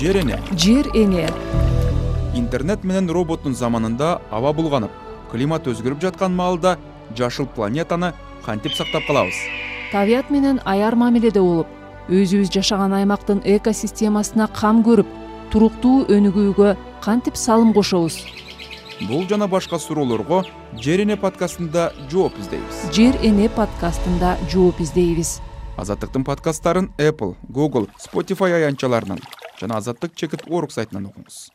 жер эне. Жер эне. Интернет менен роботтун заманында аба булганып климат өзгөрүп жаткан маалда жашыл планетаны кантип сактап калабыз? Табият менен аяр мамиледе болуп өзүбүз жашаган аймактын экосистемасына кам көрүп туруктуу өнүгүүгө кантип салым кошобуз? Бул жана башка суроолорго жер эне подкастында жооп издейбиз. Жер эне подкастында жооп издейбиз. Азаттыктын подкасттарын apple google spotify аянтчаларынан жана азаттык чекит орг сайтынан окуңуз.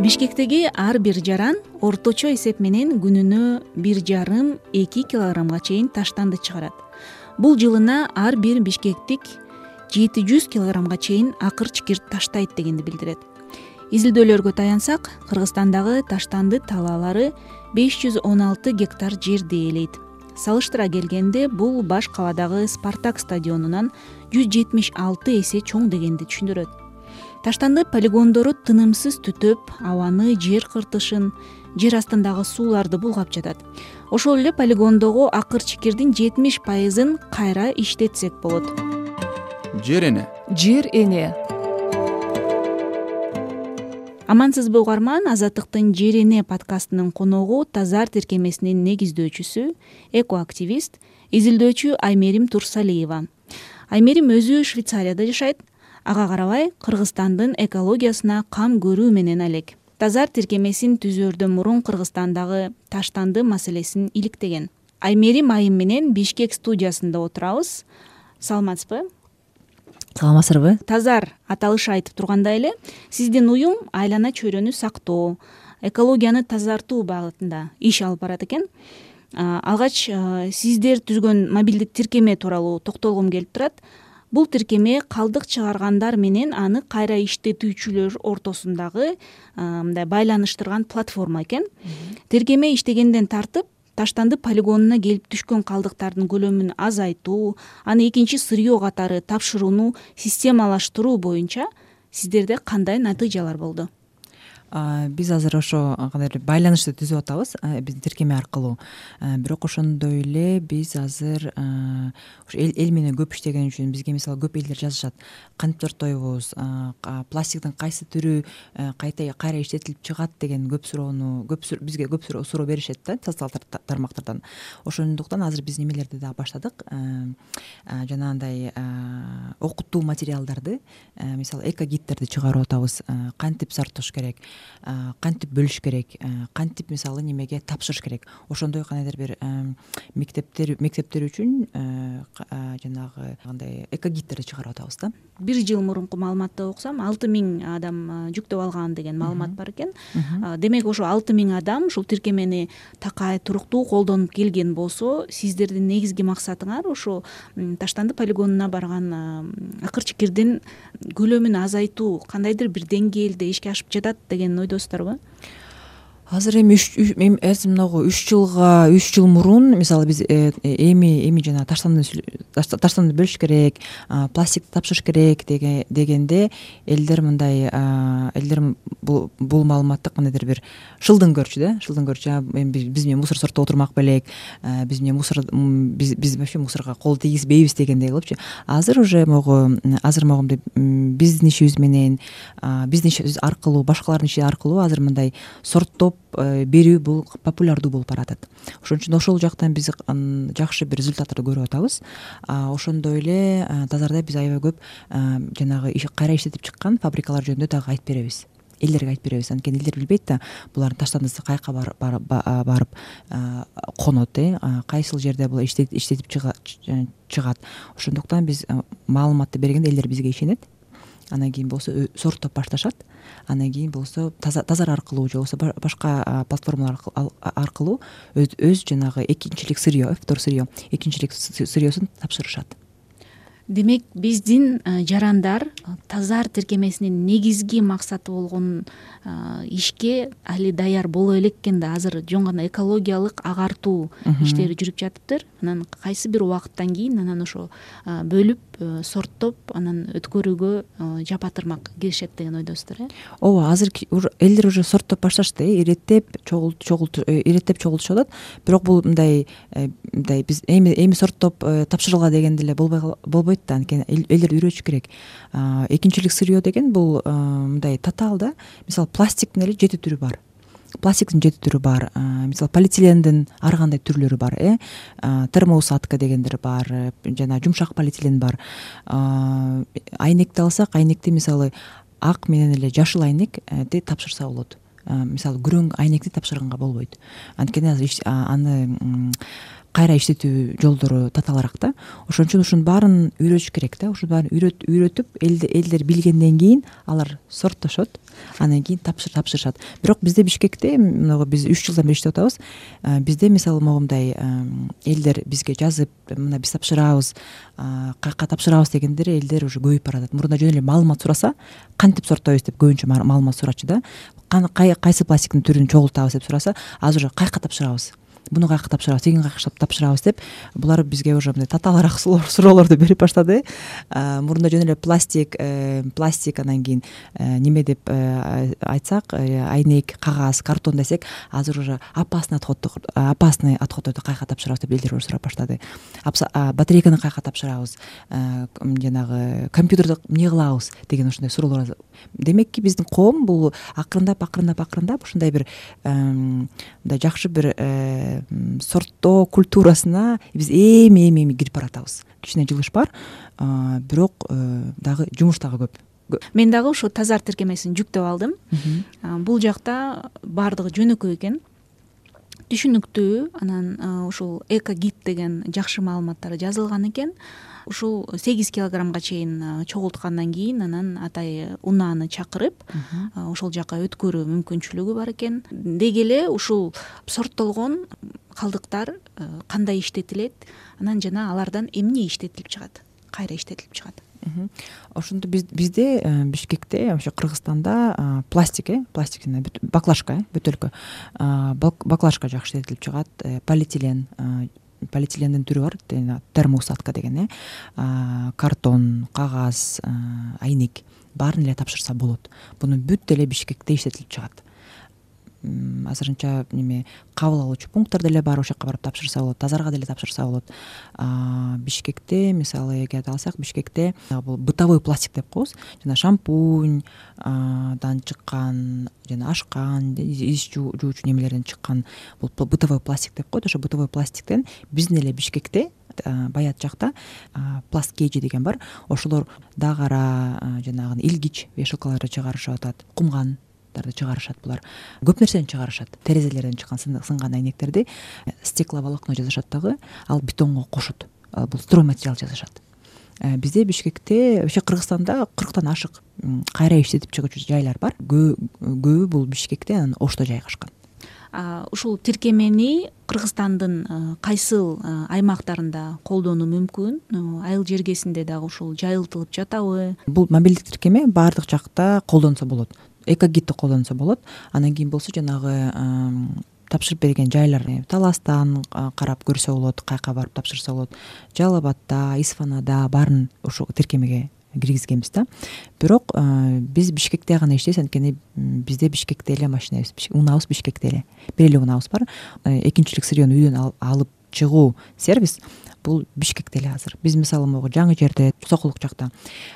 Бишкектеги ар бир жаран орточо эсеп менен күнүнө бир жарым эки килограммга чейин таштанды чыгарат. Бул жылына ар бир бишкектик жети жүз килограммга чейин акыр чикир таштайт дегенди билдирет. Изилдөөлөргө таянсак кыргызстандагы таштанды талаалары беш жүз он алты гектар жерди ээлейт салыштыра келгенде бул баш каладагы спартак стадионунан жүз жетимиш алты эсе чоң дегенди түшүндүрөт. Таштанды полигондору тынымсыз түтөп абаны жер кыртышын жер астындагы сууларды булгап жатат. Ошол эле полигондогу акыр чикирдин жетимиш пайызын кайра иштетсек болот. Жер эне? Жер эне амансызбы угарман азаттыктын жер подкастынын коногу тазар тиркемесинин негиздөөчүсү экоактивист изилдөөчү аймерим турсалиева. Аймерим өзү швейцарияда жашайт. Ага карабай кыргызстандын экологиясына кам көрүү менен алек. Тазар тиркемесин түзөрдөн мурун кыргызстандагы таштанды маселесин иликтеген. Аймерим айым менен бишкек студиясында отурабыз. Саламатсызбы саламатсыздарбы тазар аталышы айтып тургандай эле сиздин уюм айлана чөйрөнү сактоо экологияны тазартуу багытында иш алып барат экен. Алгач сиздер түзгөн мобилдик тиркеме тууралуу токтолгум келип турат. Бул тиркеме калдык чыгаргандар менен аны кайра иштетүүчүлөр ортосундагы мындай байланыштырган платформа экен. Тиркеме иштегенден тартып таштанды полигонуна келип түшкөн калдыктардын көлөмүн азайтуу аны экинчи сырье катары тапшырууну системалаштыруу боюнча сиздерде кандай натыйжалар болду биз азыр ошо кандайдыр байланышты түзүп атабыз биздин тиркеме аркылуу. Бирок ошондой эле биз азыр ошо эл менен көп иштеген үчүн бизге мисалы көп элдер жазышат. Кантип тартпайбыз пластиктин кайсы түрү кайта кайра иштетилип чыгат деген көп суроону көп бизге көп суроо беришет да социалдык тармактардан. Ошондуктан азыр биз немелерди дагы баштадык. Жанагындай окутуу материалдарды мисалы экогидтерди чыгарып атабыз кантип сарптош керек кантип бөлүш керек кантип мисалы немеге тапшырыш керек? Ошондой кандайдыр бир мектептер мектептер үчүн жанагы кандай экогидтерди чыгарып атабыз да. Бир жыл мурунку маалыматты окусам алты миң адам жүктөп алган деген маалымат бар экен. Демек ошо алты миң адам ушул тиркемени такай туруктуу колдонуп келген болсо сиздердин негизги максатыңар ошо таштанды полигонуна барган акыр чикирдин көлөмүн азайтуу кандайдыр бир деңгээлде ишке ашып жатат деген ойдосуздарбы азыр эми мынагу үч жылга үч жыл мурун мисалы биз э, эми эми жанагы таштанды бөлүш керек пластикти тапшырыш керек дегенде элдер мындай элдер бул маалыматты кандайдыр бир шылдың көрчү да шылдың көрчү. Эми биз менен мусор сорттоп отурмак белек биз менен мусор биз вообще мусорго кол тийгизбейбиз дегендей кылыпчы. Азыр уже могу азыр могу мындай биздин ишибиз менен биздин ишибиз аркылуу башкалардын иши аркылуу азыр мындай сорттоп берүү бул популярдуу болуп баратат. Ошон үчүн ошол жактан биз жакшы бир результаттарды көрүп атабыз. Ошондой эле тазарда биз аябай көп жанагы кайра иштетип чыккан фабрикалар жөнүндө дагы айтып беребиз. Элдерге айтып беребиз. Анткени элдер билбейт да булардын таштандысы каяка барып конот э кайсыл жерде бул иштетип чыгат. Ошондуктан биз маалыматты бергенде элдер бизге ишенет анан кийин болсо сорттоп башташат. Анан кийин болсо тазар аркылуу же болбосо башка платформалар аркылуу өз жанагы экинчилик сырье втор сырье экинчилик сырьесун тапшырышат. Демек биздин жарандар тазар тиркемесинин негизги максаты болгон ишке али даяр боло элек экен да. Азыр жөн гана экологиялык агартуу иштери жүрүп жатыптыр. Анан кайсы бир убакыттан кийин анан ошо бөлүп сорттоп анан өткөрүүгө э, жапатырмак киришет деген ойдосуздар э ооба азыр элдер уже сорттоп башташты э иреттеп чогулту иреттеп чогултушуп атат бирок бул мындай мындай биз эми эми сорттоп тапшыргыла деген деле болбойт да. Анткени элдерди үйрөтүш керек. Экинчилик сырье деген бул мындай татаал да. Мисалы пластиктин эле жети түрү бар пластиктин жети түрү бар. Мисалы полиэтилендин ар кандай түрлөрү бар э? Термоусадка дегендер бар э, жана жумшак полиэтилен бар. Айнекти алсак айнекти мисалы ак менен эле жашыл айнекти тапшырса болот. Мисалы күрөң айнекти тапшырганга болбойт. Анткени азыр аны кайра иштетүү жолдору татаалыраак да. Ошон үчүн ушунун баарын үйрөтүш керек да. Ушунун баарын үйрөтүп элдер билгенден кийин алар сорттошот анан кийин тапшырышат. Бирок бизде бишкекте биз үч жылдан бери иштеп атабыз. Бизде мисалы могундай элдер бизге жазып мына биз тапшырабыз каяка тапшырабыз дегендер элдер уже көбөйүп баратат. Мурда жөн эле маалымат сураса кантип сорттойбуз деп көбүнчө маалымат сурачу да. Кайсы пластиктин түрүн чогултабыз деп сураса азыр уже каяка тапшырабыз буну каяка тапшырабыз тигини тапшырабыз деп булар бизге уже мындай татаалыраак суроолорду берип баштады. Мурунда жөн эле пластик э, пластик анан кийин э, неме деп э, айтсак айнек кагаз картон десек азыр уже опасный отход опасный отходдорду каяка тапшырабыз деп элдер уже сурап баштады. Батарейканы каяка тапшырабыз жанагы компьютерди эмне кылабыз деген ушундай суроолор демекки биздин коом бул акырындап акырындап акырындап ушундай бир мындай жакшы бир сорттоо культурасына биз эми эми эми кирип баратабыз. Кичине жылыш бар бирок э, дагы жумуш дагы көп. Мен дагы ушу тазарт тиркемесин жүктөп алдым. Бул жакта баардыгы жөнөкөй экен. Түшүнүктүү анан ушул эко гид деген жакшы маалыматтар жазылган экен ушул сегиз килограммга чейин чогулткандан кийин анан атай унааны чакырып ошол жака өткөрүү мүмкүнчүлүгү бар экен. Деги эле ушул сорттолгон калдыктар кандай иштетилет? Анан жана алардан эмне иштетилип чыгат? Кайра иштетилип чыгат? Ошондо бизде э, бишкекте вообще кыргызстанда пластик э пластик баклажка э бөтөлкө баклажка жакшы иштетилип чыгат э, полиэтилен полиэтилендин түрү бар термоусадка деген э картон кагаз айнек баарын эле тапшырса болот. Буну бүт эле бишкекте иштетилип чыгат азырынча неме кабыл алуучу пункттар деле бар ошол жака барып тапшырса болот тазарга деле тапшырса болот. Бишкекте мисалы эгерде алсак бишкекте бул бытовой пластик деп коебуз. Жана шампуньдан чыккан жана ашкан из жуучу немелерден чыккан бул бытовой пластик деп коет. Ошо бытовой пластиктен биздин эле бишкекте баят жакта пласт кейжи деген бар. Ошолор дагара жанагы илгич вешалкаларды чыгарышып атат кумган чыгарышат булар. Көп нерсени чыгарышат. Терезелерден чыккан сынган айнектерди э, стекловолокно жасашат дагы. Ал бетонго кошот. Бул стройматериал жасашат э, бизде бишкекте вообще кыргызстанда кырктан ашык кайра иштетип чыгуучу жайлар бар. Көбү бул бишкекте анан ошто жайгашкан. Ушул тиркемени кыргызстандын э, кайсыл аймактарында колдонуу мүмкүн? Айыл жергесинде дагы ушул жайылтылып жатабы? Бул мобилдик тиркеме баардык жакта колдонсо болот экогидти колдонсо болот. Анан кийин болсо жанагы тапшырып берген жайлар э, таластан карап көрсө болот каяка барып тапшырса болот. Жалал абадда исфанада баарын ушул тиркемеге киргизгенбиз да. Бирок биз бишкекте гана иштейбиз анткени бизде бишкекте эле машинабыз унаабыз бишкекте эле. Бир эле унаабыз бар. Э, экинчилик сырьену үйдөн алып чыгуу сервис бул бишкекте эле азыр. Биз мисалы могу жаңы жерде сокулук жакта.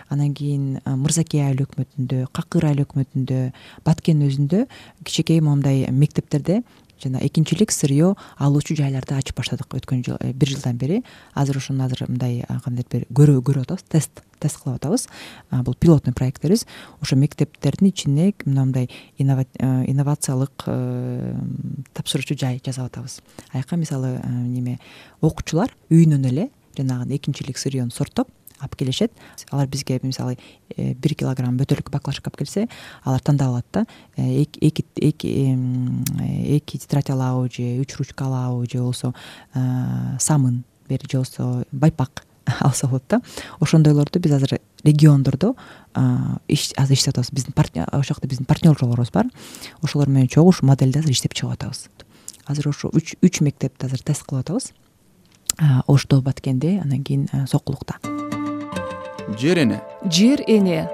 Анан кийин мырзакей айыл өкмөтүндө какыр айыл өкмөтүндө баткендин өзүндө кичинекей моундай мектептерде жана экинчилик сырье алуучу жайларды ачып баштадык. Өткөн жыл э, бир жылдан бери азыр ошону азыр мындай кандайдыр бир көрүп атабыз тест тест кылып атабыз. Бул пилотный проекттерибиз ошо мектептердин ичине мындай э, инновациялык э, тапшыруучу жай жасап атабыз. Аяка мисалы неме окуучулар үйүнөн эле жанагы экинчилик сырьену сорттоп алып келишет. Алар бизге мисалы э, бир килограмм бөтөлкө баклажка алып келсе алар тандап алат да. Э, эки эки тетрадь алабы же үч ручка алабы же болбосо э, самын же болбосо байпак алса болот да. Ошондойлорду биз азыр региондордо азыр иштеп атабыз биздин ошол жакта биздин партнерлорубуз бар. Ошолор менен чогуу ушул модельди азыр иштеп чыгып атабыз азыр ошо үч мектепти азыр тест кылып атабыз. Ошто баткенде анан кийин сокулукта жер эне. Жер эне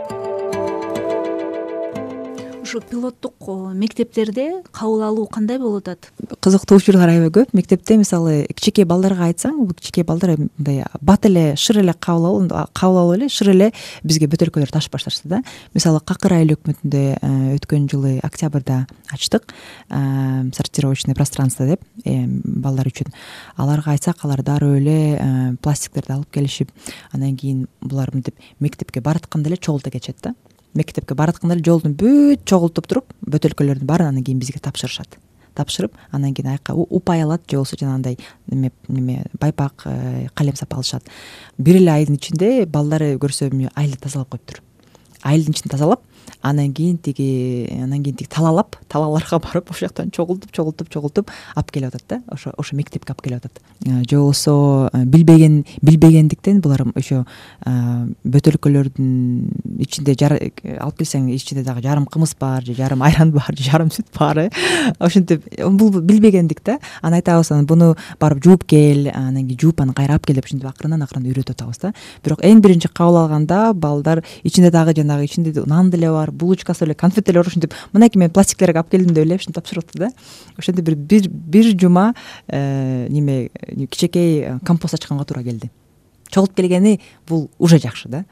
ушу пилоттук мектептерде кабыл алуу кандай болуп атат? Кызыктуучулар аябай көп. Мектепте мисалы кичинекей балдарга айтсаң бул кичинекей балдар мындай бат эле шыр эле кабыл алып кабыл алып эле шыр эле бизге бөтөлкөлөрдү ташып башташты да. Мисалы какыр айыл өкмөтүндө э, өткөн жылы октябрда ачтык э, сортировочный пространство деп э, балдар үчүн. Аларга айтсак алар дароо эле пластиктерди алып келишип анан кийин булар мынтип мектепке баратканда эле чогулта кетишет да мектепке баратканда эле жолдун бүт чогултуп туруп бөтөлкөлөрдүн баарын анан кийин бизге тапшырышат. Тапшырып анан кийин аяка упай алат же болбосо жанагындай эме неме байпак э, калем сап алышат. Бир эле айдын ичинде балдары көрсө айылды тазалап коюптур. Айылдын ичин тазалап анан кийин тиги анан кийин тиги талаалап талааларга барып ошол жактан чогултуп чогултуп чогултуп алып келип атат да. Ошо мектепке алып келип атат. Э, же болбосо э, билбеген билбегендиктен булар еще бөтөлкөлөрдүн ичинде алып келсең ичинде дагы жарым кымыз бар же жарым айран бар же жарым сүт бар э. Ошентип бул билбегендик да. Анан айтабыз анан буну барып жууп кел анан кийин жууп анан кайра алып кел деп ушинтип акырындан акырындан үйрөтүп атабыз да. Бирок эң биринчи кабыл алганда балдар ичинде дагы жанагы ичинде нан деле бар булочкасы эле конфет деле бар ушинтип мынакей мен пластиктерге алып келдим деп эле ушинтип тапшырыптыр да. Ошентип бир бир жума э, неме кичинекей компост ачканга туура келди. Чогултуп келгени бул уже жакшы да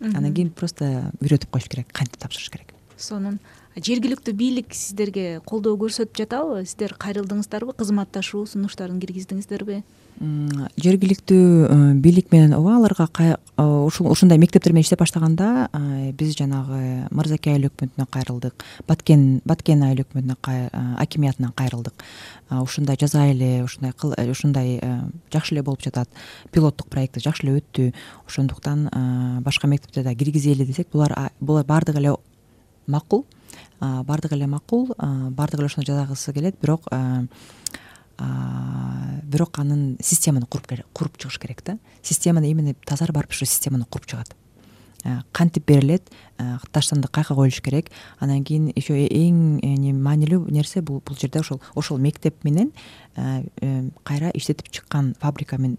анан кийин просто үйрөтүп коюш керек кантип тапшырыш керек? Сонун. Жергиликтүү бийлик сиздерге колдоо көрсөтүп жатабы? Сиздер кайрылдыңыздарбы? Кызматташуу сунуштарын киргиздиңиздерби жергиликтүү э, бийлик менен ооба аларга э, ушундай мектептер менен иштеп баштаганда э, биз жанагы мырзаке айыл өкмөтүнө кайрылдык. Баткен баткен айыл өкмөтүнө акимиятына кайрылдык. Ушундай жаза эле ушундай ушундай жакшы эле болуп жатат. Пилоттук проекти жакшы эле өттү. Ошондуктан башка мектептерди дагы киргизели десек булар булар баардыгы эле макул. Баардыгы эле макул. Баардыгы эле ошондой жасагысы келет. Бирок бирок анын системаны куруп чыгыш керек да. Системаны именно тазар барып ушу системаны куруп чыгат. Кантип берилет? Таштанды каяка коюлуш керек? Анан кийин еще эң э, маанилүү нерсе бул бул жерде ошол ошол мектеп менен э, кайра иштетип чыккан фабрика менен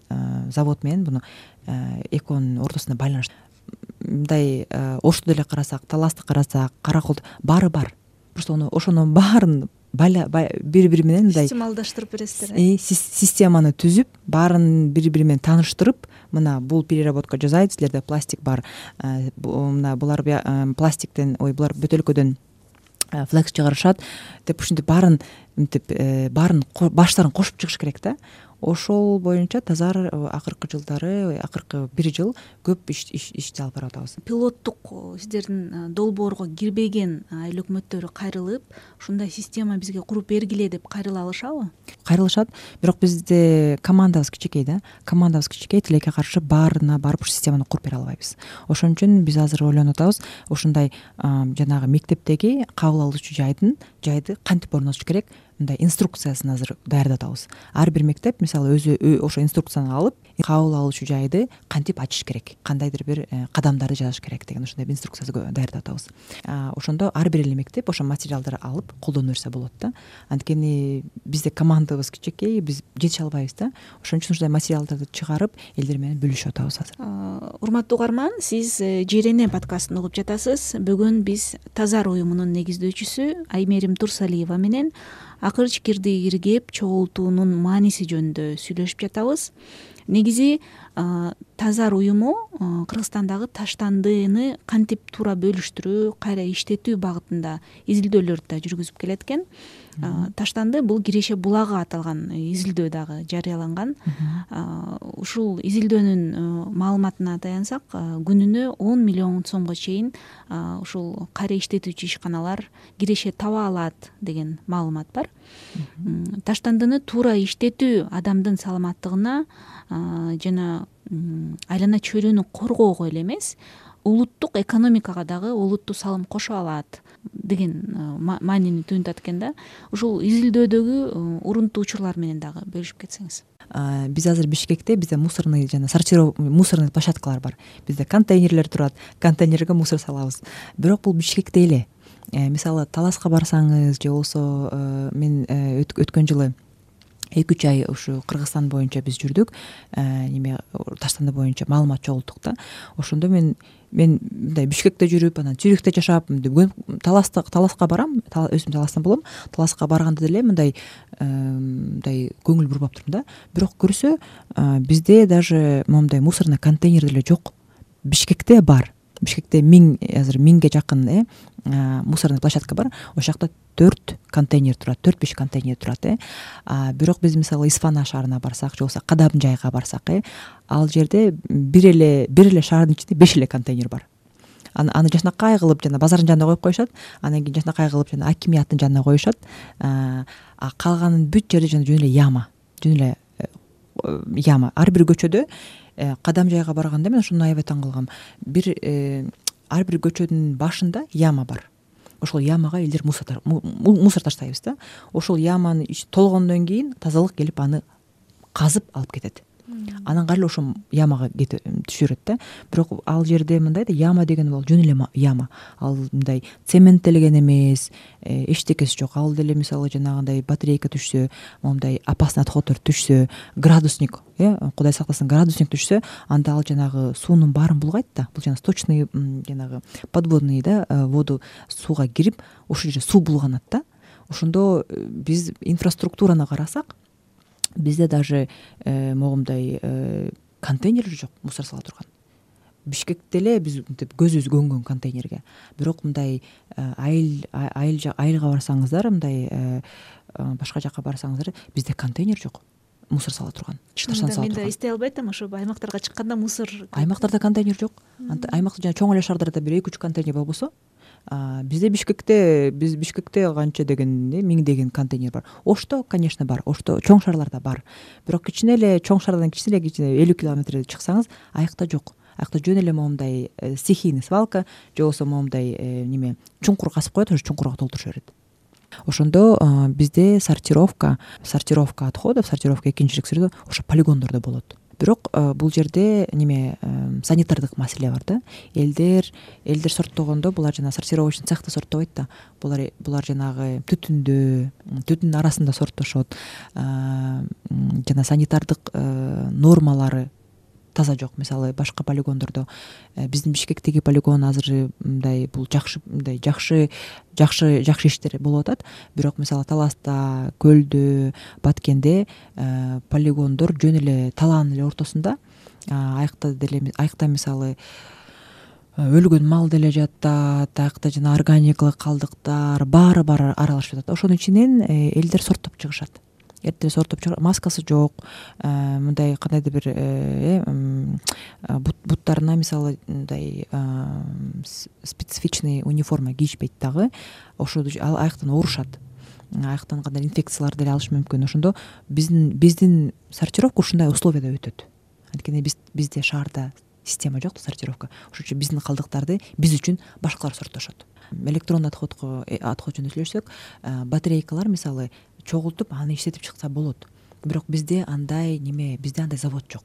завод менен буну экөөнүн ортосунда байланыш. Мындай ошту деле карасак таласты карасак караколду баары бар. Просто ошонун баарын бири бири менен мындай системалдаштырып бересиздер э? Системаны түзүп баарын бири бири менен тааныштырып мына бул переработка жасайт силерде пластик бар э, мына булар э, пластиктен ой булар бөтөлкөдөн э, флекс чыгарышат деп ушинтип баарын мынтип баарын баштарын кошуп чыгыш керек да ошол боюнча тазар э, акыркы жылдары акыркы бир жыл көп ишти алып барып атабыз пилоттук сиздердин э, долбоорго кирбеген айыл өкмөттөрү кайрылып ушундай система бизге куруп бергиле деп кайрыла алышабы? Кайрылышат. Бирок бизде командабыз кичинекей да командабыз кичинекей тилекке каршы баарына барып ушул системаны куруп бере албайбыз. Ошон үчүн биз азыр ойлонуп атабыз ушундай жанагы мектептеги кабыл алуучу жайдын жайды кантип орнотуш керек мындай инструкциясын азыр даярдап атабыз ар бир мектеп мисалы өзү ошо инструкцияны алып кабыл алуучу жайды кантип ачыш керек кандайдыр бир э, кадамдарды жасаш керек деген ушундай бир инструкция даярдап атабыз ошондо ар бир эле мектеп ошол материалдарды алып колдоно берсе болот да. Анткени бизде командабыз кичинекей биз жетише албайбыз да. Ошон үчүн ушундай материалдарды чыгарып элдер менен бөлүшүп атабыз азыр. Урматтуу угарман сиз э, жер эне подкастын угуп жатасыз. Бүгүн биз тазар уюмунун негиздөөчүсү аймерим турсалиева менен акыр чикирди иргеп чогултуунун мааниси жөнүндө сүйлөшүп жатабыз. Негизи тазар уюму кыргызстандагы таштандыны кантип туура бөлүштүрүү кайра иштетүү багытында изилдөөлөрдү да жүргүзүп келет экен таштанды бул киреше булагы аталган изилдөө дагы жарыяланган. Ушул изилдөөнүн маалыматына таянсак күнүнө он миллион сомго чейин ушул кайра иштетүүчү ишканалар киреше таба алат деген маалымат бар. Таштандыны туура иштетүү адамдын саламаттыгына жана айлана чөйрөнү коргоого эле эмес улуттук экономикага дагы олуттуу салым кошо алат деген маанини туюнтат экен да. Ушул изилдөөдөгү урунттуу учурлар менен дагы бөлүшүп кетсеңиз. Биз азыр бишкекте бизде мусорный жана мусорный площадкалар бар. Бизде контейнерлер турат контейнерге мусор салабыз. Бирок бул бишкекте эле. Э, мисалы таласка барсаңыз же болбосо э, мен э, өткөн жылы эки үч ай ушу кыргызстан боюнча биз жүрдүк. Неме таштанды боюнча маалымат чогулттук да. Ошондо мен мен мындай бишкекте жүрүп анан цюрихте жашап таласта таласка барам өзүм таластан болом. Таласка барганда деле мындай мындай көңүл бурбап турмун да. Бирок көрсө бизде даже моундай мусорный контейнер деле жок. Бишкекте бар бишкекте миң азыр миңге жакын э мусорный площадка бар. Ошол жакта төрт контейнер турат төрт беш контейнер турат э. Бирок биз мисалы исфана шаарына барсак же болбосо кадам жайга барсак э ал жерде бир эле бир эле шаардын ичинде беш эле контейнер бар. Аны жакшынакай кылып жана базардын жанына коюп коюшат анан кийин жакшынакай кылып жана акимияттын жанына коюшат а калганын бүт жана жөн эле яма жөн эле э, яма. Ар бир көчөдө Э, кадам жайга барганда мен ошону аябай таң калгам. Бир э, ар бир көчөнүн башында яма бар. Ошол ямага элдер мусор таштайбыз да. Ошол яманы толгондон кийин тазалык келип аны казып алып кетет анан кайра эле ошол ямага түшө берет да. Бирок ал жерде мындай да яма деген ал жөн эле яма. Ал мындай цементтелген эмес э, эчтекеси жок. Ал деле мисалы жанагындай батарейка түшсө моундай опасный отходдор түшсө градусник э кудай сактасын градусник түшсө анда ал жанагы суунун баарын булгайт да. Бул жана сточный жанагы подводный да э, воду сууга кирип ошол жерде суу булганат да. Ошондо э, биз инфраструктураны карасак бизде даже э, могундай э, контейнер жок мусор сала турган. Бишкекте эле биз мынтип көзүбүз көнгөн контейнерге. Бирок мындай э, айыл айылга барсаңыздар мындай башка жака барсаңыздар бизде контейнер жок мусор сала турган. Чынында мен да эстей албай атам ошо аймактарга чыкканда мусор. Аймактарда контейнер жок. Аймакта жана чоң эле шаардарда бир эки үч контейнер болбосо бизде бишкекте биз бишкекте канча деген миңдеген контейнер бар. Ошто конечно бар. Ошто чоң шаарларда бар. Бирок кичине эле чоң шаардан кичине эле кичине элүү километр чыксаңыз аякта жок. Аякта жөн эле моундай э, стихийный свалка же болбосо моундай э, неме чуңкур казып коет ошо чуңкурга толтуруша берет ошондо бизде сортировка сортировка отходов сортировка экинчилик ошо полигондордо болот бирок э, бул жерде неме э, санитардык маселе бар да. Элдер элдер сорттогондо булар жанагы сортировочный цехта сорттобойт да. Булар булар жанагы түтүндө түтүндүн арасында сорттошот э, жана санитардык нормалары таза жок. Мисалы башка полигондордо э, биздин бишкектеги полигон азыр мындай бул жакшы мындай жакшы жакшы жакшы иштер болуп атат. Бирок мисалы таласта көлдө баткенде э, полигондор жөн эле талаанын эле ортосунда. Аякта деле аякта мисалы э, өлгөн мал деле жатат аякта жана органикалык калдыктар баары баары аралашып жатат. Ошонун ичинен элдер сорттоп чыгышат эртең сорттоп чыгар маскасы жок э, мындай кандайдыр бир э, э, буттарына мисалы мындай специфичный униформа кийишпейт дагы. Ошо аяктан оорушат аяктан кандайдыр инфекциялар деле алышы мүмкүн. Ошондо биздин биздин сортировка ушундай условияда өтөт. Анткени биз бизде шаарда система жок да сортировка. Ошон үчүн биздин калдыктарды биз үчүн башкалар сорттошот электронный отходко отход жөнүндө сүйлөшсөк батарейкалар мисалы чогултуп аны иштетип чыкса болот. Бирок бизде андай неме бизде андай завод жок.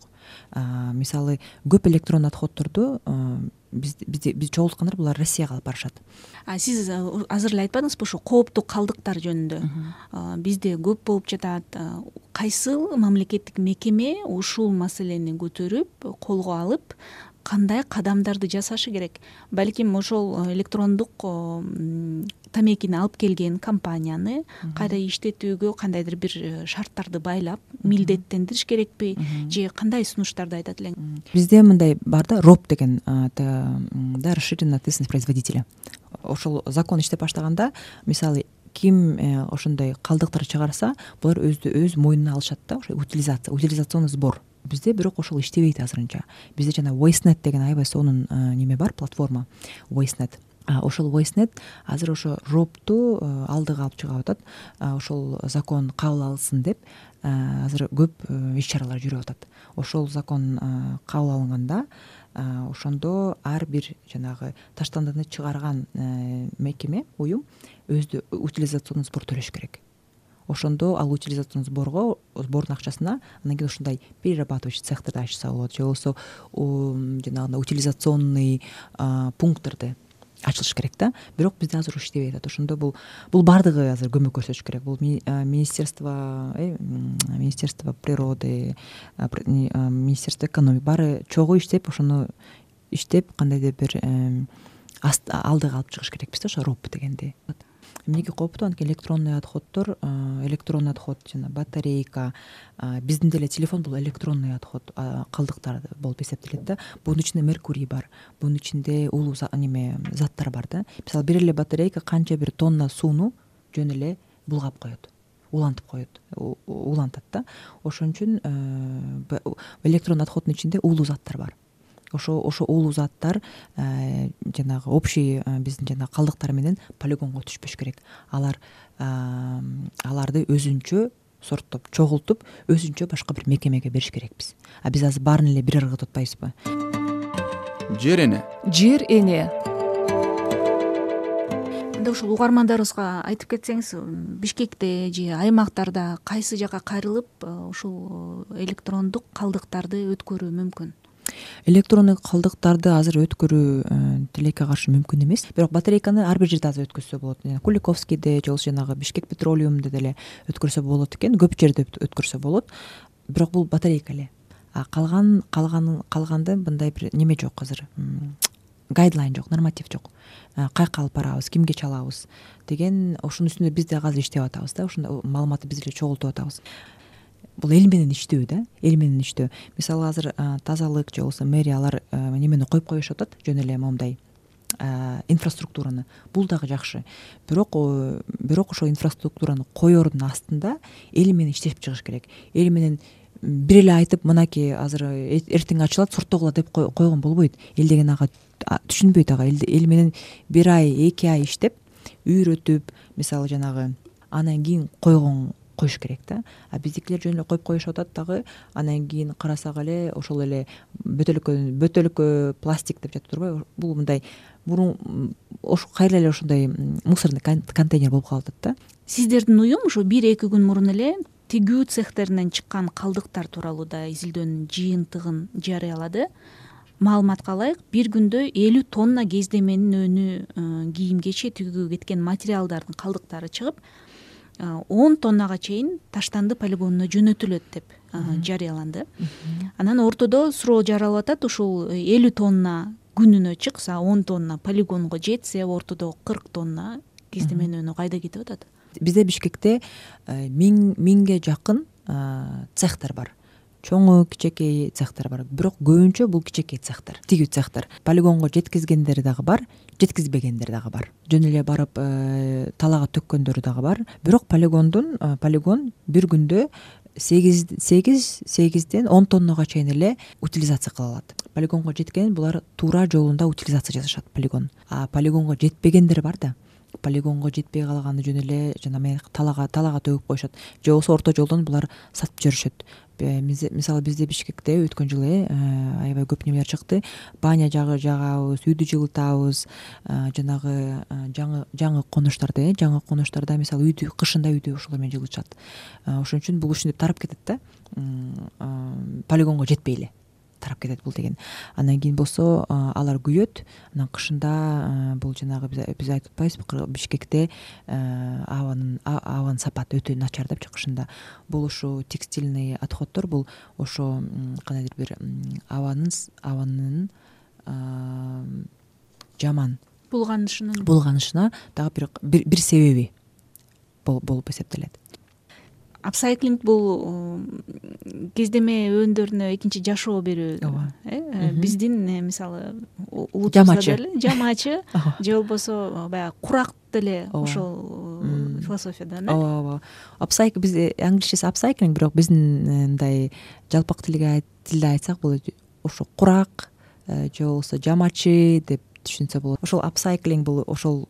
Мисалы көп электронный отходдорду биз чогулткандар булар россияга алып барышат. Сиз азыр эле айтпадыңызбы ушу кооптуу калдыктар жөнүндө? Бизде көп болуп жатат. Кайсыл мамлекеттик мекеме ушул маселени көтөрүп колго алып кандай кадамдарды жасашы керек? Балким ошол электрондук тамекини алып келген компанияны кайра иштетүүгө кандайдыр бир э, шарттарды байлап милдеттендириш керекпи же кандай сунуштарды айтат элең бизде мындай бар да роб деген да расширенная ответственность производителя. Ошол закон иштеп баштаганда мисалы ким э, ошондой калдыктар чыгарса булар өзү өз мойнуна алышат да ошо утилизация утилизационный сбор. Бизде бирок ошол иштебейт азырынча. Бизде жана wastenet деген аябай сонун э, неме бар платформа wastenet ошол voicenet азыр ошо робту э, алдыга алып чыгып атат. Ошол закон кабыл алынсын деп э, азыр көп э, иш чаралар жүрүп атат. Ошол закон кабыл алынганда ошондо ар бир жанагы таштандыны чыгарган мекеме уюм өзү утилизационный сбор төлөш керек. Ошондо ал утилизационный сборго сбордун акчасына анан кийин ушундай перерабатывающий цехтерди ачса болот же болбосо жанагындай утилизационный пункттерди ачылыш керек да. Бирок бизде азыр иштебей атат. Ошондо бул бул баардыгы азыр көмөк көрсөтүш керек. Бул министерство э министерство природы министерство экономика баары чогуу иштеп ошону иштеп кандайдыр бир алдыга алып чыгыш керекпиз да ошо роб дегенди эмнеге кооптуу анткени электронный отходдор электронный отход жана батарейка биздин деле телефон бул электронный отход калдыктар болуп эсептелет да. Бунун ичинде меркурий бар бунун ичинде улуу неме заттар бар да. Мисалы бир эле батарейка канча бир тонна сууну жөн эле булгап коет улантып коет улантат да. Ошон үчүн э, электронный отходдун ичинде улуу заттар бар ошо ошо улуу заттар э, жанагы общий э, биздин жанагы калдыктар менен полигонго түшпөш керек. Алар аларды өзүнчө сорттоп чогултуп өзүнчө башка бир мекемеге бериш керекпиз. А биз азыр баарын эле бир арага тотпойбузбу жер эне. Жер эне. Анда ушул угармандарыбызга айтып кетсеңиз бишкекте же аймактарда кайсы жака кайрылып э, ушул электрондук калдыктарды өткөрүү мүмкүн электронный калдыктарды азыр өткөрүү э, тилекке каршы мүмкүн эмес. Бирок батарейканы ар бир жерде азыр өткөзсө болот. Куликовскийде же болбосо жанагы бишкек петролиумда деле өткөрсө болот экен. Көп жерде өткөрсө болот. Бирок бул батарейка эле. А калган калган калганда мындай бир неме жок азыр? Гайдлайн жок норматив жок. Каяка алып барабыз кимге чалабыз деген ошонун үстүндө биз дагы азыр иштеп атабыз да. Ошондо маалыматты биз деле чогултуп атабыз бул эл менен иштөө да эл менен иштөө. Мисалы азыр тазалык же болбосо мэрия алар немени коюп коюшуп атат жөн эле моундай инфраструктураны. Бул дагы жакшы. Бирок бирок ошол инфраструктураны коердун астында эл менен иштешип чыгыш керек. Эл менен бир эле айтып мынакей азыр эртең ачылат сорттогула деп койгон болбойт. Эл деген ага түшүнбөйт ага. Эл менен бир ай эки ай иштеп үйрөтүп мисалы жанагы анан кийин койгон коюш керек да. А биздикилер жөн эле коюп коюшуп атат дагы анан кийин карасак эле ошол эле бөтөлкө бөтөлкө пластик деп жатып турбайбы. Бул мындай мурун кайра эле ошондой мусорный контейнер болуп калып атат да. Сиздердин уюм ушу бир эки күн мурун эле тигүү цехтеринен чыккан калдыктар тууралуу да изилдөөнүн жыйынтыгын жарыялады. Маалыматка ылайык бир күндө элүү тонна кездеменин өнү э, кийим кече тигүүгө кеткен материалдардын калдыктары чыгып он тоннага чейин таштанды полигонуна жөнөтүлөт деп жарыяланды. Анан ортодо суроо жаралып атат ушул э, элүү тонна күнүнө чыкса он тонна полигонго жетсе ортодо кырк тонна кездеменин өнү кайда кетип атат. Бизде бишкекте э, миң миңге жакын цехтер бар чоңу кичинекей цехтер бар. Бирок көбүнчө бул кичинекей цехтер тигүү цехтер полигонго жеткизгендер дагы бар жеткизбегендер дагы бар. Жөн эле барып э, талаага төккөндөр дагы бар. Бирок полигондун э, полигон бир күндө сегиз сегиз сегизден он тоннага чейин эле утилизация кыла алат полигонго жеткен булар туура жолунда утилизация жасашат полигон. А полигонго жетпегендер бар да полигонго жетпей калганы жөн эле жана талаага талаага төгүп коюшат. Же болбосо орто жолдон булар сатып жиберишет мисалы бизде бишкекте өткөн жылы э аябай көп немелер чыкты. Баня жагабыз үйдү жылытабыз жанагы жаңы жаңы конуштарда э жаңы конуштарда мисалы үйдү кышында үйдү ошол менен жылытышат ошон үчүн бул ушинтип тарап кетет да полигонго жетпей эле тарап кетет бул деген. Андан кийин болсо алар күйөт. Анан кышында бул жанагы биз айтып атпайбызбы бишкекте абанын абанын сапаты өтө начар депчи кышында. Бул ушу текстильный отходдор бул ошо кандайдыр бир абанын абанын жаман булганышынын. булганышына дагы бир бир себеби болуп эсептелет апсайклинг бул кездеме өндөрүнө экинчи жашоо берүү ооба. э, э биздин э, мисалы жамачы. деле жамачы. Же болбосо баягы курак деле ошол философиядан э. Ооба ооба. Апсайк биз англисчеси апсайклинг бирок биздин мындай жалпак тилде айтсак бул ошо курак же болбосо жамачы деп түшүнсө болот. Ошол апсайклинг бул ошол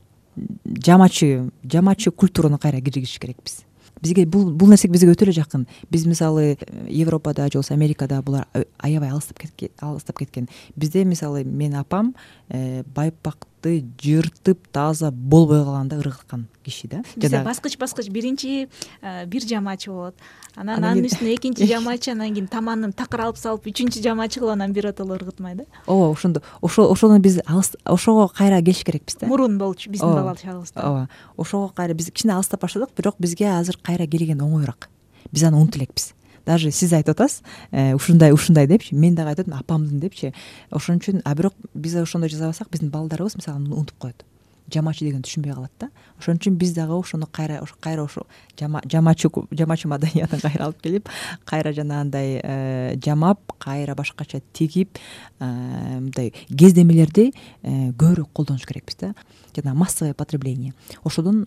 жамачы жамачы культураны кайра киргизиш керекпиз бизге бул бул нерсе бизге өтө эле жакын. Биз мисалы европада же болбосо америкада булар аябай алыстап алыстап кеткен. Бизде мисалы менин апам э, байпак жыртып тааза болбой калганда ыргыткан киши да. Бизде баскыч баскыч биринчи э, бир жамаачы болот. Анан анын үстүнө экинчи жамаачы анан кийин таманын такыр алып салып үчүнчү жамаачы кылып анан биротоло ыргытмай да. Ооба ошондо ошо ошону биз алыс ошого кайра келиш керекпиз да. Мурун болчу биздин бала чагыбызда ооба ошого кайра биз кичине алыстап баштадык бирок бизге азыр кайра келген оңоюраак. Биз аны унутуп элекпиз даже сиз айтып атасыз э, ушундай ушундай депчи мен дагы айтып атам апамдын депчи ошон үчүн а бирок биз ошондой жасабасак биздин балдарыбыз мисалы унутуп коет. Жамаачы дегенди түшүнбөй калат да. Ошон үчүн биз дагы ошону кайра кайра ошо жама- жамаачы жамаачы маданиятын кайра алып келип кайра жанагындай э, жамап кайра башкача тигип э, мындай кездемелерди көбүрөөк колдонуш керекпиз да. Жанагы массовое потребление. Ошодон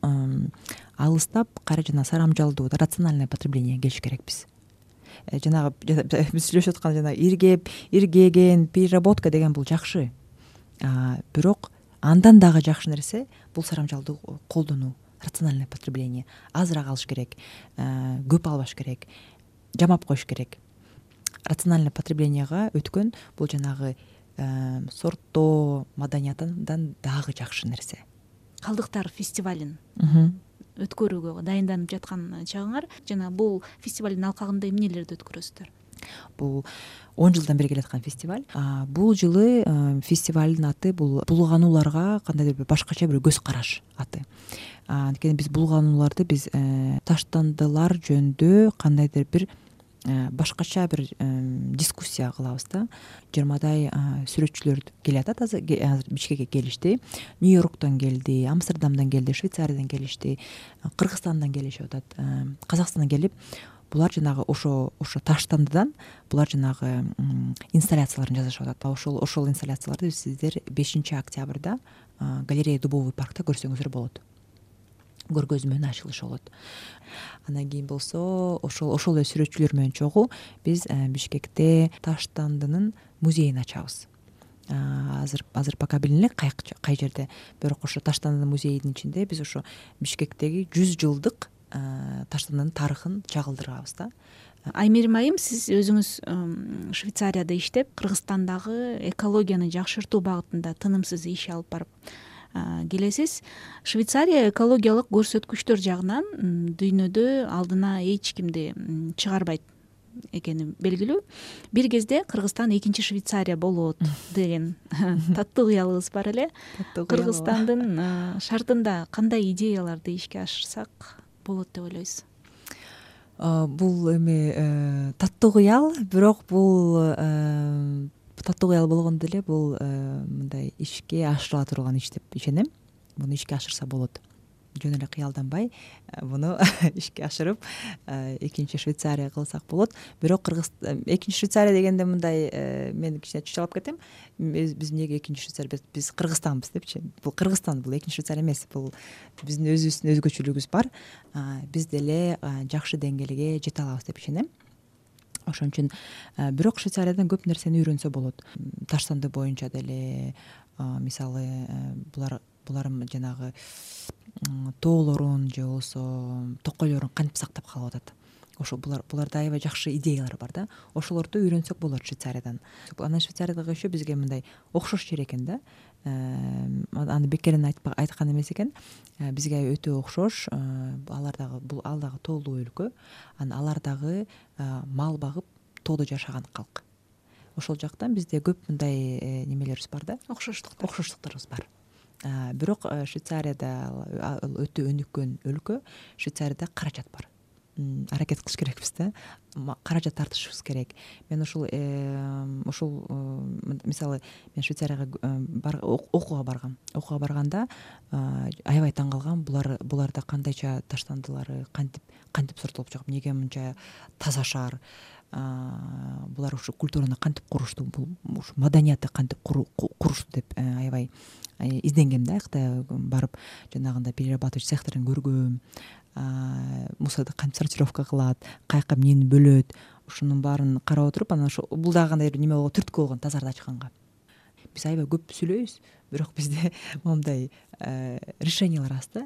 алыстап кайра жанагы сарамжалдуу рациональное потребление келиш керекпиз жанагы жана- биз сүйлөшүп аткан жанагы иргеп иргеген переработка деген бул жакшы. Бирок андан дагы жакшы нерсе бул сарамжалдуу колдонуу рациональное потребление. Азыраак алыш керек э, көп албаш керек жамап коюш керек. Рациональное потреблениега өткөн бул жанагы э, сорттоо маданиятынан дагы жакшы нерсе. Калдыктар фестивалин өткөрүүгө дайынданып жаткан чагыңар жана бул фестивалдын алкагында эмнелерди өткөрөсүздөр? Бул он жылдан бери келаткан фестиваль. Бул жылы э, фестивалдын аты бул булганууларга кандайдыр бир башкача бир көз караш аты анткени биз булганууларды биз э, таштандылар жөнүндө кандайдыр бир башкача бир э, дискуссия кылабыз да. Жыйырмадай э, сүрөтчүлөр келиатат азыр ке- азыр бишкекке келишти. Нью йорктон келди амстердамдан келди швейцариядан келишти э, кыргызстандан келишип атат. Э, казакстандан келип булар жанагы ошо ошо таштандыдан булар жанагы инсталляцияларын жасашып атат. Ошол ошол инсталляцияларды сиздер бешинчи октябрда э, галерея дубовый паркта көрсөңүздөр болот көргөзмө менен ачылышы болот. Андан кийин болсо ошол ошол эле сүрөтчүлөр менен чогуу биз э, бишкекте таштандынын музейин ачабыз. Азыр азыр пока билине элек кай жерде? Бирок ошо таштанды музейинин ичинде биз ошо бишкектеги жүз жылдык э, таштандынын тарыхын чагылдырабыз да. Аймерим айым сиз өзүңүз швейцарияда иштеп кыргызстандагы экологияны жакшыртуу багытында тынымсыз иш алып барып келесиз. Швейцария экологиялык көрсөткүчтөр жагынан дүйнөдө алдына эч кимди чыгарбайт экени белгилүү. Бир кезде кыргызстан экинчи швейцария болот деген таттуу кыялыбыз бар эле. Кыргызстандын шартында кандай идеяларды ишке ашырсак болот деп ойлойсуз бул эми э, таттуу кыял бирок бул э, таттуу кыял болгондо деле бул э, мындай ишке ашырыла турган иш деп ишенем. Муну ишке ашырса болот. Жөн эле кыялданбай э, муну ишке ашырып э, экинчи швейцария кылсак болот. Бирок кыргыз э, экинчи швейцария дегенде мындай э, мен кичине чучалап кетем. Биз эмнеге экинчи швейцария биз- кыргызстанбыз депчи. Бул кыргызстан бул экинчи швейцария эмес. Бул биздин өзүбүздүн өзгөчөлүгүбүз бар. Биз деле жакшы деңгээлге жете алабыз деп ишенем ошон үчүн а, бирок швейцариядан көп нерсени үйрөнсө болот. М, таштанды боюнча деле а, мисалы э, булар булар жанагы тоолорун же болбосо токойлорун кантип сактап калып атат. Ошо булар буларда аябай жакшы идеялар бар да. Ошолорду үйрөнсөк болот швейцариядан анан швейцариядагы еще бизге мындай окшош жер экен да. Э, аны бекеринен айткан эмес экен. Э, бизге өтө окшош. Э, алар дагы бул ал дагы тоолуу өлкө. Анан алар дагы э, мал багып тоодо жашаган калк. Ошол жактан бизде көп мындай немелерибиз бар да. Окшоштуктар. Окшоштуктарыбыз бар. Бирок швейцарияда өтө өнүккөн өлкө швейцарияда каражат бар аракет кылыш керекпиз да. Каражат тартышыбыз керек. Мен ушул ушул э, мисалы мен швейцарияга э, окууга баргам. Окууга барганда э, аябай таң калгам. Булар буларда кандайча таштандылары кантип кантип сорттолуп чыгып эмнеге мынча таза шаар? Булар ушу культураны кантип курушту? Бул ушу маданиятты кантип куру- ку- курушту деп аябай изденгем да. Аякта барып жанагындай перерабатывающий цехтерин көргөм мусорду кантип сортировка кылат каяка эмнени бөлөт ушунун баарын карап отуруп анан ошо бул дагы кандай бир неме болгон түрткү болгон тазарды ачканга. Биз аябай көп сүйлөйбүз бирок бизде моундай решениялар аз да.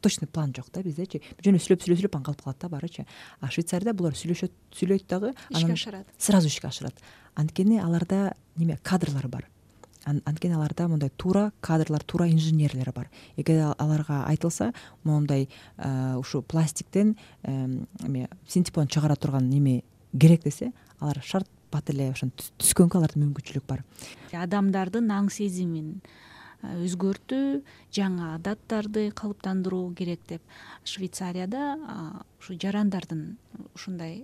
Точный план жок да биздечи жөн эле сүйлөп сүйлөп сүйлөп анан калып калат да барычы. А швейцарияда булар сүйлөшөт сүйлөйт дагы ишке ашырат. сразу ишке ашырат. Анткени аларда неме кадрлар бар анткени аларда мындай туура кадрлар туура инженерлер бар. Эгер аларга айтылса моундай ушу пластиктен эме синтепон чыгара турган неме керек десе алар шарт бат эле ошентип түскөнгө аларда мүмкүнчүлүк бар. Адамдардын аң сезимин өзгөртүү жаңы адаттарды калыптандыруу керек деп. Швейцарияда ушу жарандардын ушундай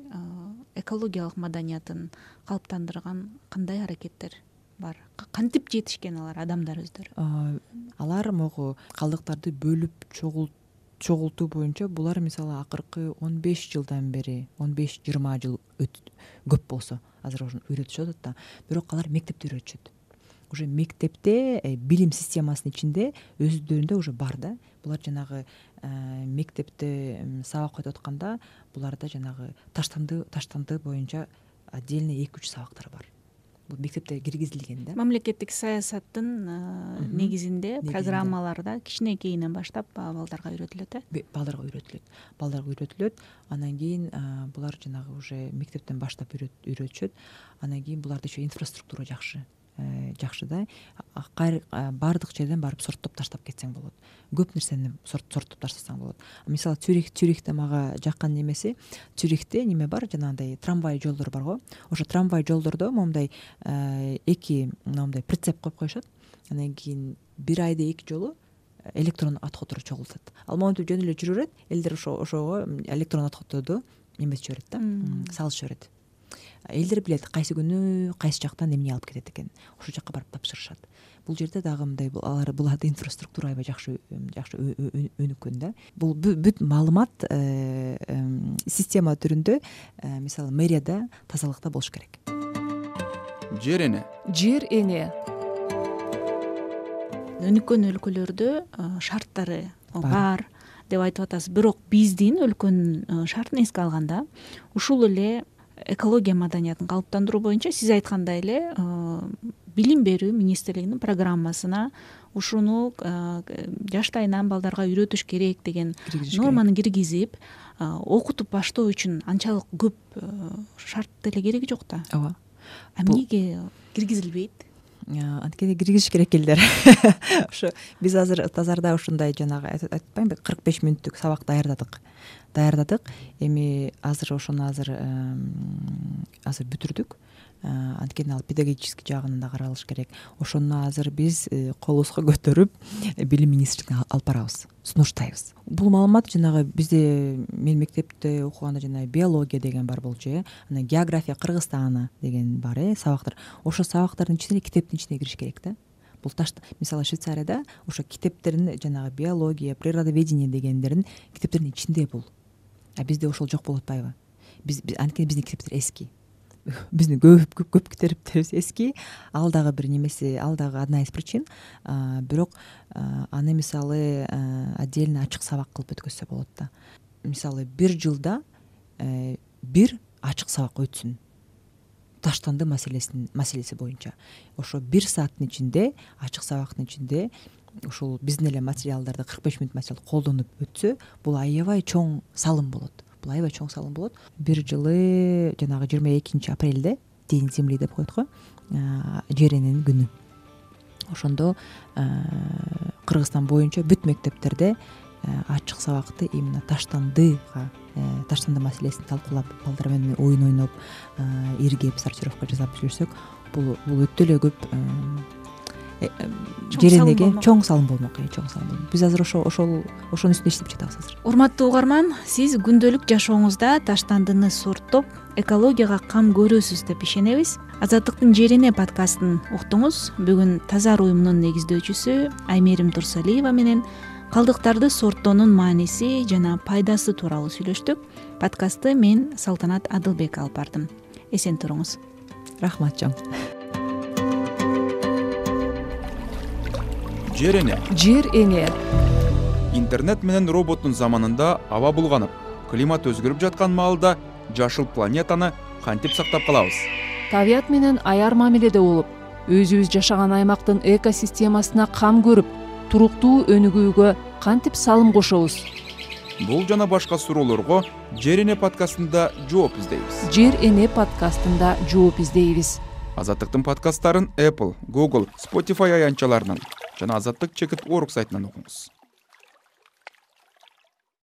экологиялык маданиятын калыптандырган кандай аракеттер бар. Кантип жетишкен алар адамдар өздөрү? Алар могу калдыктарды бөлүп чогултуу боюнча булар мисалы акыркы он беш жылдан бери он беш жыйырма жыл көп болсо азыр үйрөтүшүп атат да. Бирок алар мектепте үйрөтүшөт. Уже мектепте э, билим системасынын ичинде өздөрүндө уже бар да. Булар жанагы э, мектепте сабак өтүп атканда буларда жанагы таштанды таштанды боюнча отдельный эки үч сабактар бар бул мектепте киргизилген да. Мамлекеттик саясаттын э, негизинде программаларда кичинекейинен баштап балдарга үйрөтүлөт э? Балдарга үйрөтүлөт. Балдарга үйрөтүлөт. Анан кийин булар жанагы уже мектептен баштап үйрөтүшөт. Анан кийин буларда еще инфраструктура жакшы. Э, жакшы да. Баардык жерден барып сорттоп таштап кетсең болот. Көп нерсени сорттоп таштасаң болот. Мисалы цюрих цюрихте мага жаккан немеси цюрихте неме бар? Жанагындай трамвай жолдор бар го. Ошо трамвай жолдордо моундай э, эки моундай прицеп коюп коюшат. Анан кийин бир айда эки жолу электрондук отходдор чогултат ал монтип жөн эле жүрө берет элдер ошо ошого электрондук отходдорду эметишип жиберет да. Салышып жиберет элдер билет кайсы күнү кайсы жактан эмне алып кетет экен? Ошол жака барып тапшырышат. Бул жерде дагы мындай алар буларда инфраструктура аябай жакшы жакшы өнүккөн да. Бул бүт маалымат э, система түрүндө э, мисалы мэрияда тазалыкта болуш керек. Жер эне? Жер эне. Өнүккөн өлкөлөрдө э, шарттары бар. деп айтып атасыз. Бирок биздин өлкөнүн шартын эске алганда ушул эле экология маданиятын калыптандыруу боюнча сиз айткандай эле э, билим берүү министрлигинин программасына ушуну э, жаштайынан балдарга үйрөтүш керек деген норманы киргизип э, окутуп баштоо үчүн анчалык көп шарт деле кереги жок да. Ооба. А эмнеге киргизилбейт? Анткени киргизиш керек элдер. Ошо биз азыр тазарда ушундай жанагы айтып атпаймынбы кырк беш мүнөттүк сабак даярдадык даярдадык. Эми азыр ошону азыр азыр бүтүрдүк. Анткени ал педагогический жагынан да каралыш керек. Ошону азыр биз э, колубузга көтөрүп э, билим министрлигине алып барабыз сунуштайбыз. Бул маалымат жанагы бизде мен мектепте окуганда жанагы биология деген бар болчу э. Анан география кыргызстана деген бар э сабактар. Ошол сабактардын ичине китептин ичине кириш керек да. Бул мисалы швейцарияда ошо китептердин жанагы биология природоведение дегендердин китептердин ичинде бул а бизде ошол жок болуп атпайбы биз анткени биздин китептер эски. Биздин көп китептерибиз эски. Ал дагы бир немеси ал дагы одна из причин. Бирок аны мисалы отдельно ачык сабак кылып өткөзсө болот да. Мисалы бир жылда э, бир ачык сабак өтсүн. Таштанды маселеси боюнча. Ошо бир сааттын ичинде ачык сабактын ичинде ушул биздин эле материалдарды кырк беш мүнөт материалды колдонуп өтсө бул аябай чоң салым болот. Бул аябай чоң салым болот. Бир жылы жанагы жыйырма экинчи апрелде день земли деп коет го жер эненин күнү. Ошондо кыргызстан боюнча бүт мектептерде ачык сабакты именно таштандыга таштанды маселесин талкуулап балдар менен оюн ойноп иргеп сортировка жасап жүрсөк бул бул өтө эле көп Э, жер энеге чоң салым болмок э чоң салым. Болмок биз азыр ошо ошол ошонун үстүндө иштеп жатабыз азыр. Урматтуу угарман сиз күндөлүк жашооңузда таштандыны сорттоп экологияга кам көрөсүз деп ишенебиз. Азаттыктын жер эне подкастын уктуңуз. Бүгүн тазар уюмунун негиздөөчүсү аймерим турсалиева менен калдыктарды сорттоонун мааниси жана пайдасы тууралуу сүйлөштүк. Подкастты мен салтанат адылбек алып бардым. Эсен туруңуз. Рахмат чоң жер эне. Жер эне. Интернет менен роботтун заманында аба булганып климат өзгөрүп жаткан маалда жашыл планетаны кантип сактап калабыз? Табият менен аяр мамиледе болуп өзүбүз жашаган аймактын экосистемасына кам көрүп туруктуу өнүгүүгө кантип салым кошобуз? Бул жана башка суроолорго жер эне подкастында жооп издейбиз. Жер эне подкастында жооп издейбиз. Азаттыктын подкасттарын apple google spotify аянтчаларынан жана азаттык чекит орг сайтынан окуңуз